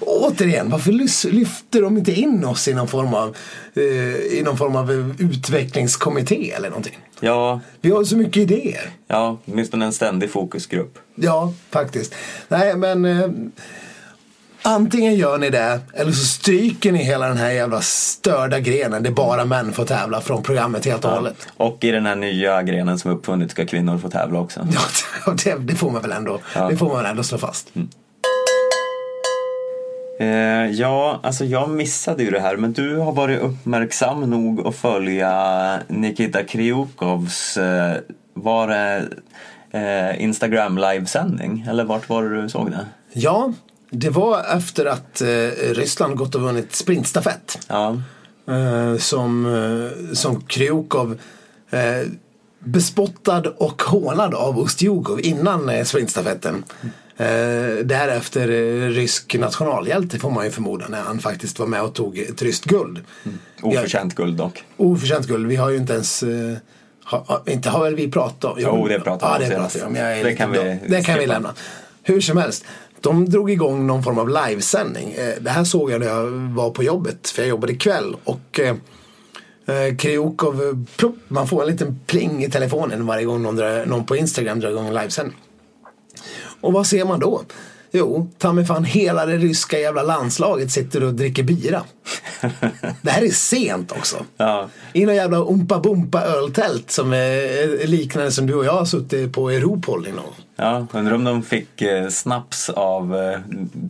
Återigen, varför lyfter de inte in oss i någon form av, eh, i någon form av utvecklingskommitté eller någonting? Ja, Vi har så mycket idéer. ja, åtminstone en ständig fokusgrupp. Ja, faktiskt. Nej, men eh, antingen gör ni det eller så stryker ni hela den här jävla störda grenen. Det är bara män får tävla från programmet helt och hållet. Och i den här nya grenen som uppfunnits ska kvinnor få tävla också. Ja, det, *laughs* det får man väl ändå, Ja. det får man väl ändå slå fast. Eh, ja, alltså jag missade ju det här, men du har varit uppmärksam nog att följa Nikita Kryukovs, eh, var det eh, Instagram livesändning? Eller vart var det du såg det? Ja, det var efter att eh, Ryssland gått och vunnit sprintstafett. Ja, Eh, som, eh, som Kryukov bespottad och hånad av Ustjugov innan sprintstafetten. Eh, därefter eh, rysk nationalhjälte får man ju förmoda när han faktiskt var med och tog ett ryskt guld. oförtjänt guld dock. Oförtjänt guld. Vi har ju inte ens eh, ha, inte har väl vi pratat om? Jo, det pratade vi ja, om det senast. Det lite kan vi det kan vi lämna. Hur som helst. De drog igång någon form av livesändning. Eh, Det här såg jag när jag var på jobbet. För jag jobbade kväll. Och eh, eh, plupp, man får en liten pling i telefonen varje gång någon, drar, någon på Instagram drar igång en livesändning. Och vad ser man då? Jo, ta mig fan hela det ryska jävla landslaget sitter och dricker bira. *laughs* Det här är sent också. Ja. I någon jävla umpa bumpa öltält som är liknande som du och jag har suttit på i Europol någon gång. Ja, undrar om de fick eh, snaps av eh,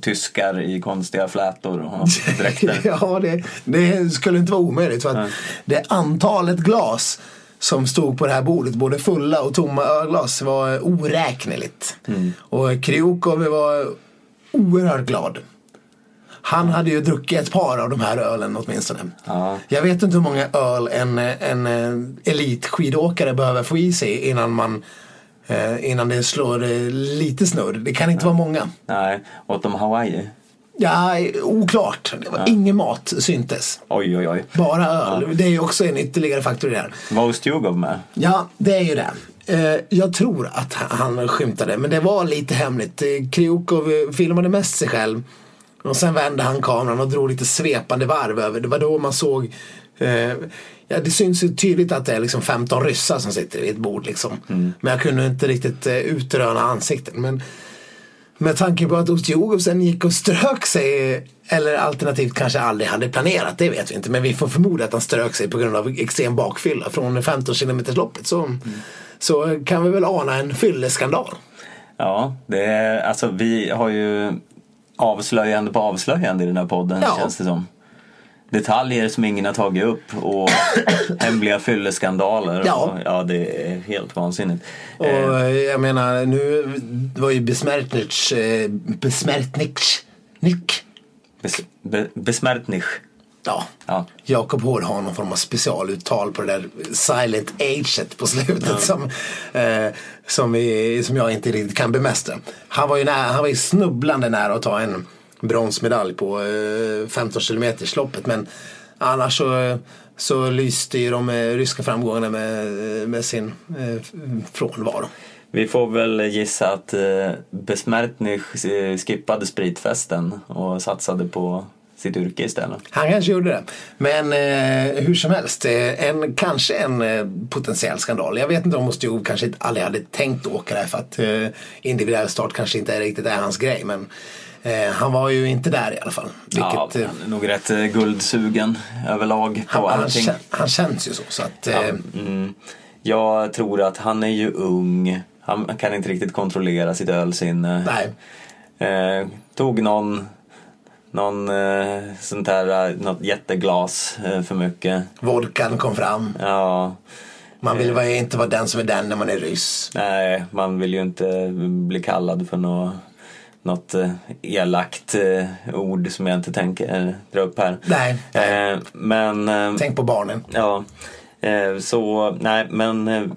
tyskar i konstiga flätor och dräkter. *laughs* ja, det, det skulle inte vara omöjligt. För att det antalet glas som stod på det här bordet, både fulla och tomma ölglas, var oräkneligt. Och Kryukov var oerhört glad. Han hade ju druckit ett par av de här ölen åtminstone. Ja. Jag vet inte hur många öl en, en, en elitskidåkare behöver få i sig innan man eh, innan det slår eh, lite snurr. Det kan inte vara många. Nej, åt de Hawaii? Ja, oklart. Det var Ingen mat syntes. Oj, oj, oj. Bara öl. Det är ju också en ytterligare faktor i det här. Var Ustjugov med? Ja, det är ju det. Eh, Jag tror att han skymtade, men det var lite hemligt. Eh, Kryukov eh, filmade mest sig själv. Och sen vände han kameran och drog lite svepande varv över. Det var då man såg eh, Ja, det syns ju tydligt att det är liksom 15 ryssar som sitter vid ett bord. Liksom. Men jag kunde inte riktigt utröna ansikten. Men med tanke på att Ustjugov sen gick och strök sig eller alternativt kanske aldrig hade planerat, det vet vi inte. Men vi får förmoda att han strök sig på grund av extrem bakfylla från 15 km loppet. Så, så kan vi väl ana en fylleskandal. Ja, det är, alltså vi har ju avslöjande på avslöjande i den här podden Ja. känns det som. Detaljer som ingen har tagit upp och *coughs* hemliga fylleskandaler. Ja. Och, ja, det är helt vansinnigt. Och Eh, eh, jag menar, nu var ju Besmertnich, eh, Besmertnich, Nick, bes, be, besmärtnich. ja, Ja. Jakob Hård har någon form av specialuttal på det där silent aget på slutet som, eh, som, vi, som jag inte riktigt kan bemästra. Han var ju, nära, han var ju snubblande nära att ta en bronsmedalj på eh, 15 km loppet men Annars så, så lyste ju de eh, ryska framgångarna med, med sin eh, frånvaro. Vi får väl gissa att eh, Besmertny eh, skippade spritfesten och satsade på sitt yrke istället. Han kanske gjorde det. Men eh, hur som helst, eh, en, kanske en eh, potentiell skandal. Jag vet inte om Stewart kanske aldrig hade tänkt åka där för att eh, individuell start kanske inte är riktigt är hans grej. Men eh, han var ju inte där i alla fall. ja, Vilket, eh, han är nog rätt eh, guldsugen överlag på han, han, allting. kän, han känns ju så. så att, eh, Mm. Jag tror att han är ju ung. Han kan inte riktigt kontrollera sitt ölsinne. Nej. Eh, tog någon, någon eh, sånt här, eh, något jätteglas eh, för mycket. Vodkan kom fram. Ja, Man vill vara, inte vara den som är den när man är ryss. nej, man vill ju inte bli kallad för något, något eh, elakt eh, ord som jag inte tänker eh, dra upp här. Nej. Men... Tänk på barnen. Ja, så nej men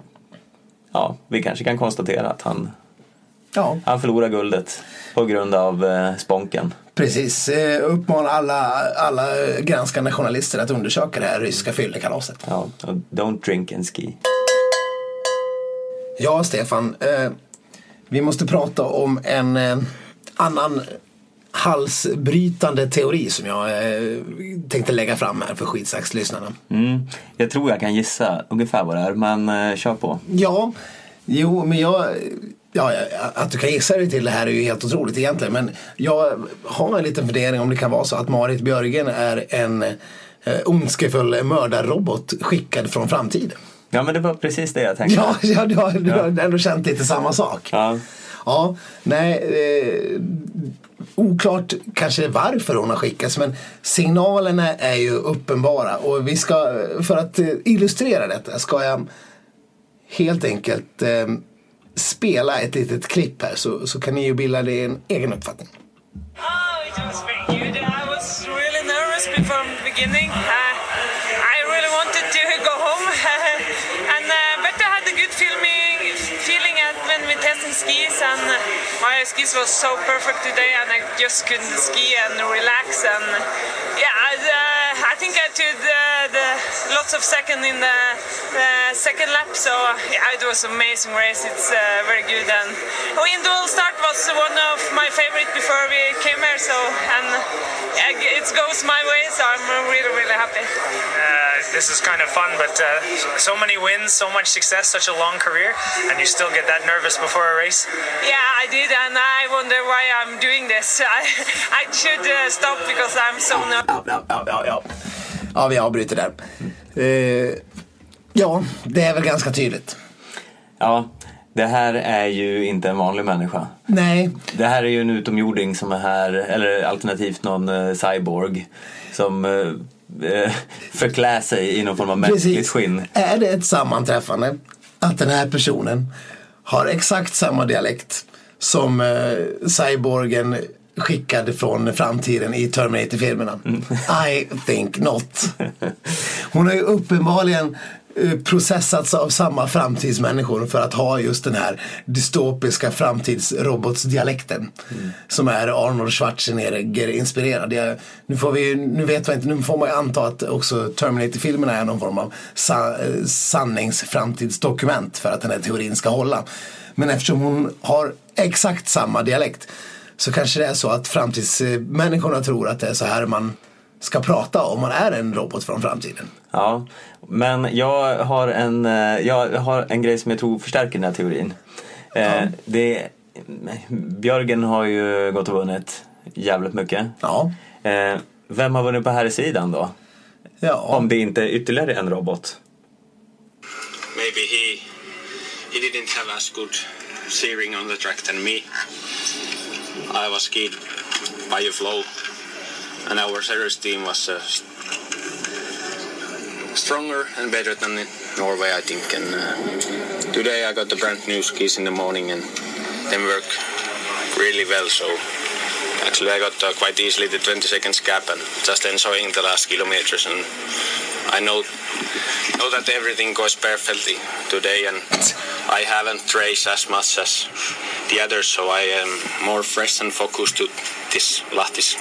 ja, vi kanske kan konstatera att han, Ja, han förlorar guldet på grund av sponken. precis. Uppmanar alla, alla granskande journalister att undersöka det här ryska fyllekalaset. Ja, don't drink and ski. Ja, Stefan. Vi måste prata om en annan halsbrytande teori som jag eh, tänkte lägga fram här för skitsaxlyssnarna. Mm. Jag tror jag kan gissa ungefär vad det är, men eh, kör på. Ja, jo, men jag... Ja, att du kan gissa dig till det här är ju helt otroligt egentligen. Men jag har en liten fundering om det kan vara så att Marit Björgen är en eh, ondskefull mördarrobot skickad från framtiden. Ja, men det var precis det jag tänkte. Ja, *laughs* ja, du, har, du har ändå känt lite samma sak. Ja. Ja, nej. Eh, oklart kanske varför hon har skickats men signalerna är ju uppenbara och vi ska, för att eh, illustrera detta ska jag helt enkelt eh, spela ett litet klipp här så, så kan ni ju bilda er en egen uppfattning. Oh, it was very good. I was really nervous before the beginning. Ah, skis, and my skis was so perfect today, and I just couldn't ski and relax, and yeah, I, uh, I think I took the, the lots of second in the uh, second lap, so yeah, it was amazing race. It's uh, very good, and in dual start was one of my favorite before we came here, so and yeah, it goes my way, so I'm really really happy. Uh, this is kind of fun, but uh, so many wins, so much success, such a long career, and you still get that nervous before a race. Yeah, I did, and I wonder why I'm doing this. *laughs* I I should uh, stop because I'm so nervous. Ja, ja, ja, ja, ja. Ja vi avbryter där. Eh, ja, det är väl ganska tydligt. ja, det här är ju inte en vanlig människa. Nej, Det här är ju en utomjording som är här, eller alternativt någon eh, cyborg som eh, eh, förklär sig i någon form av mänskligt skinn. Är det ett sammanträffande att den här personen har exakt samma dialekt som eh, cyborgen skickad från framtiden i Terminator-filmerna? I think not. Hon har ju uppenbarligen eh, processats av samma framtidsmänniskor för att ha just den här dystopiska framtidsrobotsdialekten. Som är Arnold Schwarzenegger inspirerad. Jag, nu, får vi, nu vet man inte, nu får man ju anta att också Terminator-filmerna är någon form av sa, eh, sanningsframtidsdokument för att den här teorin ska hålla. Men eftersom hon har exakt samma dialekt så kanske det är så att framtidsmänniskorna tror att det är så här man ska prata om man är en robot från framtiden. Ja, men jag har en, eh, jag har en grej som jag tror förstärker den här teorin. Eh, det, Björgen har ju gått och vunnit jävligt mycket. Ja. Eh, vem har vunnit på här sidan då? Ja. Om det inte är ytterligare en robot. maybe he he didn't have as good steering on the track than me. I was keyed by a flow, and our service team was uh, stronger and better than in Norway, I think. And uh, today I got the brand new skis in the morning, and they work really well. So actually, I got uh, quite easily the 20 seconds gap, and just enjoying the last kilometers. And I know know that everything goes perfectly today, and I haven't raced as much as the others, so I am more fresh and focused to this Lahtis.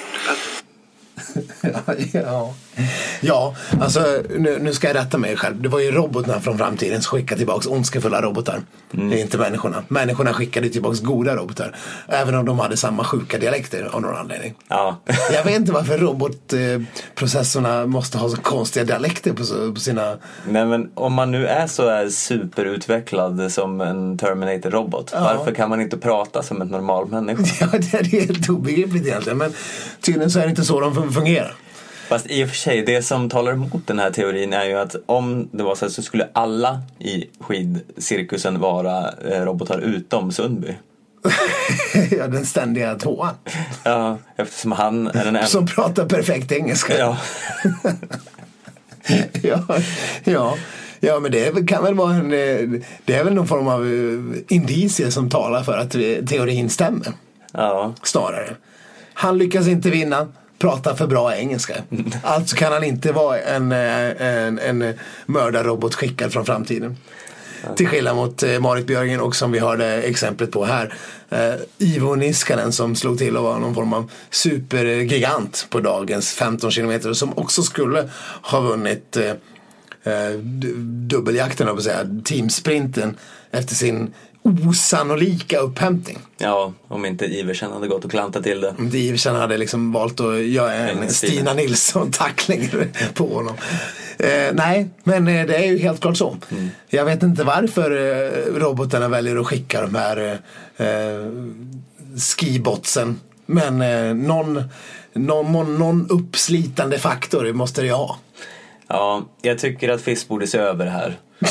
*laughs* ja. *laughs* Ja, alltså nu, nu ska jag rätta mig själv. Det var ju robotarna från framtiden som skickade tillbaks ondskefulla robotar. Det är inte människorna. Människorna skickade tillbaks goda robotar. Även om de hade samma sjuka dialekter av någon anledning. Ja. *laughs* Jag vet inte varför robotprocessorerna måste ha så konstiga dialekter på, på sina... Nej men om man nu är så här superutvecklad som en Terminator-robot, Ja. varför kan man inte prata som en normal människa? *laughs* Ja, det är helt obegripligt egentligen. Men tydligen så är det inte så de fun- fungerar. Fast i och för sig, det som talar emot den här teorin är ju att om det var så här så skulle alla i skidcirkusen vara eh, robotar utom Sundby. *laughs* ja, den ständiga tvåan. Ja, eftersom han är den enda. Som pratar perfekt engelska. Ja. *laughs* ja, ja. Ja, men det kan väl vara en... eh, Det är väl någon form av eh, indicier som talar för att teorin stämmer. Ja. Snarare. Han lyckas inte vinna, pratar för bra engelska. Alltså kan han inte vara en, eh, en, en mördarrobot skickad från framtiden. Till skillnad mot eh, Marit Björgen och som vi hörde exemplet på här. Eh, Ivo Niskanen som slog till och var någon form av supergigant på dagens 15 kilometer. Som också skulle ha vunnit eh, dubbeljakten, på säga, teamsprinten efter sin osannolika upphämtning. ja, om inte Iversen hade gått och klantat till det. Om Iversen hade liksom valt att göra en En Stina. Nilsson-tackling *laughs* på honom. Eh, nej, men eh, det är ju helt klart så. Jag vet inte varför eh, robotarna väljer att skicka de här eh, eh, skibotsen. Men eh, någon, någon, någon uppslitande faktor måste det ju ha. Ja, jag tycker att FIS borde se över det här. *laughs*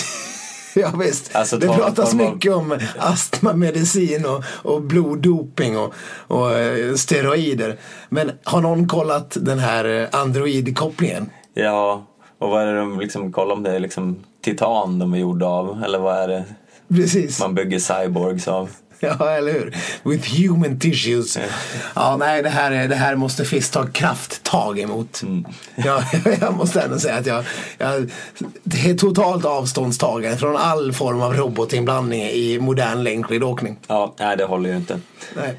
*laughs* Ja, visst. Alltså, det pratas av- mycket om astmamedicin och, och bloddoping och, och eh, steroider. Men har någon kollat den här eh, androidkopplingen? Ja, och vad är det de liksom, kolla om det är liksom titan de är gjorda av, eller vad är det Precis. man bygger cyborgs av? *laughs* Ja, eller hur? With human tissues. Ja, nej, det här, är- det här måste FIS ta krafttag emot. Ja, *laughs* jag måste ändå säga att jag, jag det är totalt avståndstagande från all form av robotinblandning i modern längdskidåkning. Ja, nej det håller ju inte. Nej.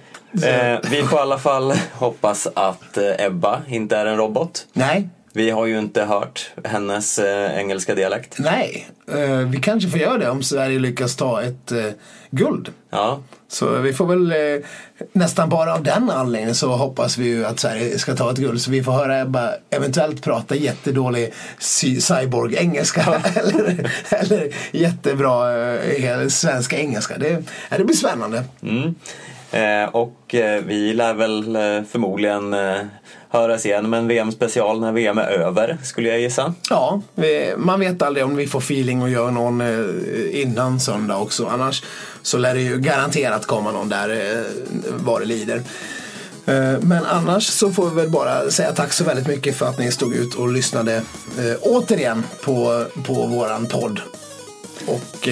Eh, vi får i alla fall *laughs* hoppas att eh, Ebba inte är en robot. Nej, Vi har ju inte hört hennes eh, engelska dialekt. nej. Eh, vi kanske får göra det om Sverige lyckas ta ett eh, guld. Ja, Så vi får väl eh, nästan bara av den anledningen så hoppas vi ju att Sverige ska ta ett guld. Så vi får höra Ebba eventuellt prata jättedålig cy- cyborg-engelska *laughs* eller, eller jättebra eh, svenska engelska. Det, det blir spännande. mm. eh, och eh, vi lär väl eh, förmodligen höras igen med en VM-special när VM är över, skulle jag gissa. Ja, vi, man vet aldrig om vi får feeling och gör någon eh, innan söndag också. Annars så lär det ju garanterat komma någon där eh, vad det lider. Eh, Men annars så får vi väl bara säga tack så väldigt mycket för att ni stod ut och lyssnade återigen på, på våran podd. Och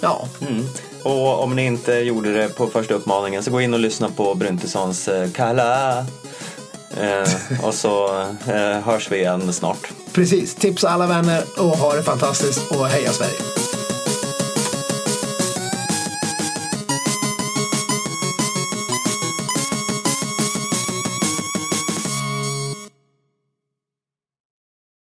ja, Mm. Och om ni inte gjorde det på första uppmaningen så gå in och lyssna på Bryntessons eh, Kalla. Eh, och så eh, hörs vi igen snart. precis. Tipsa alla vänner och ha det fantastiskt och heja Sverige.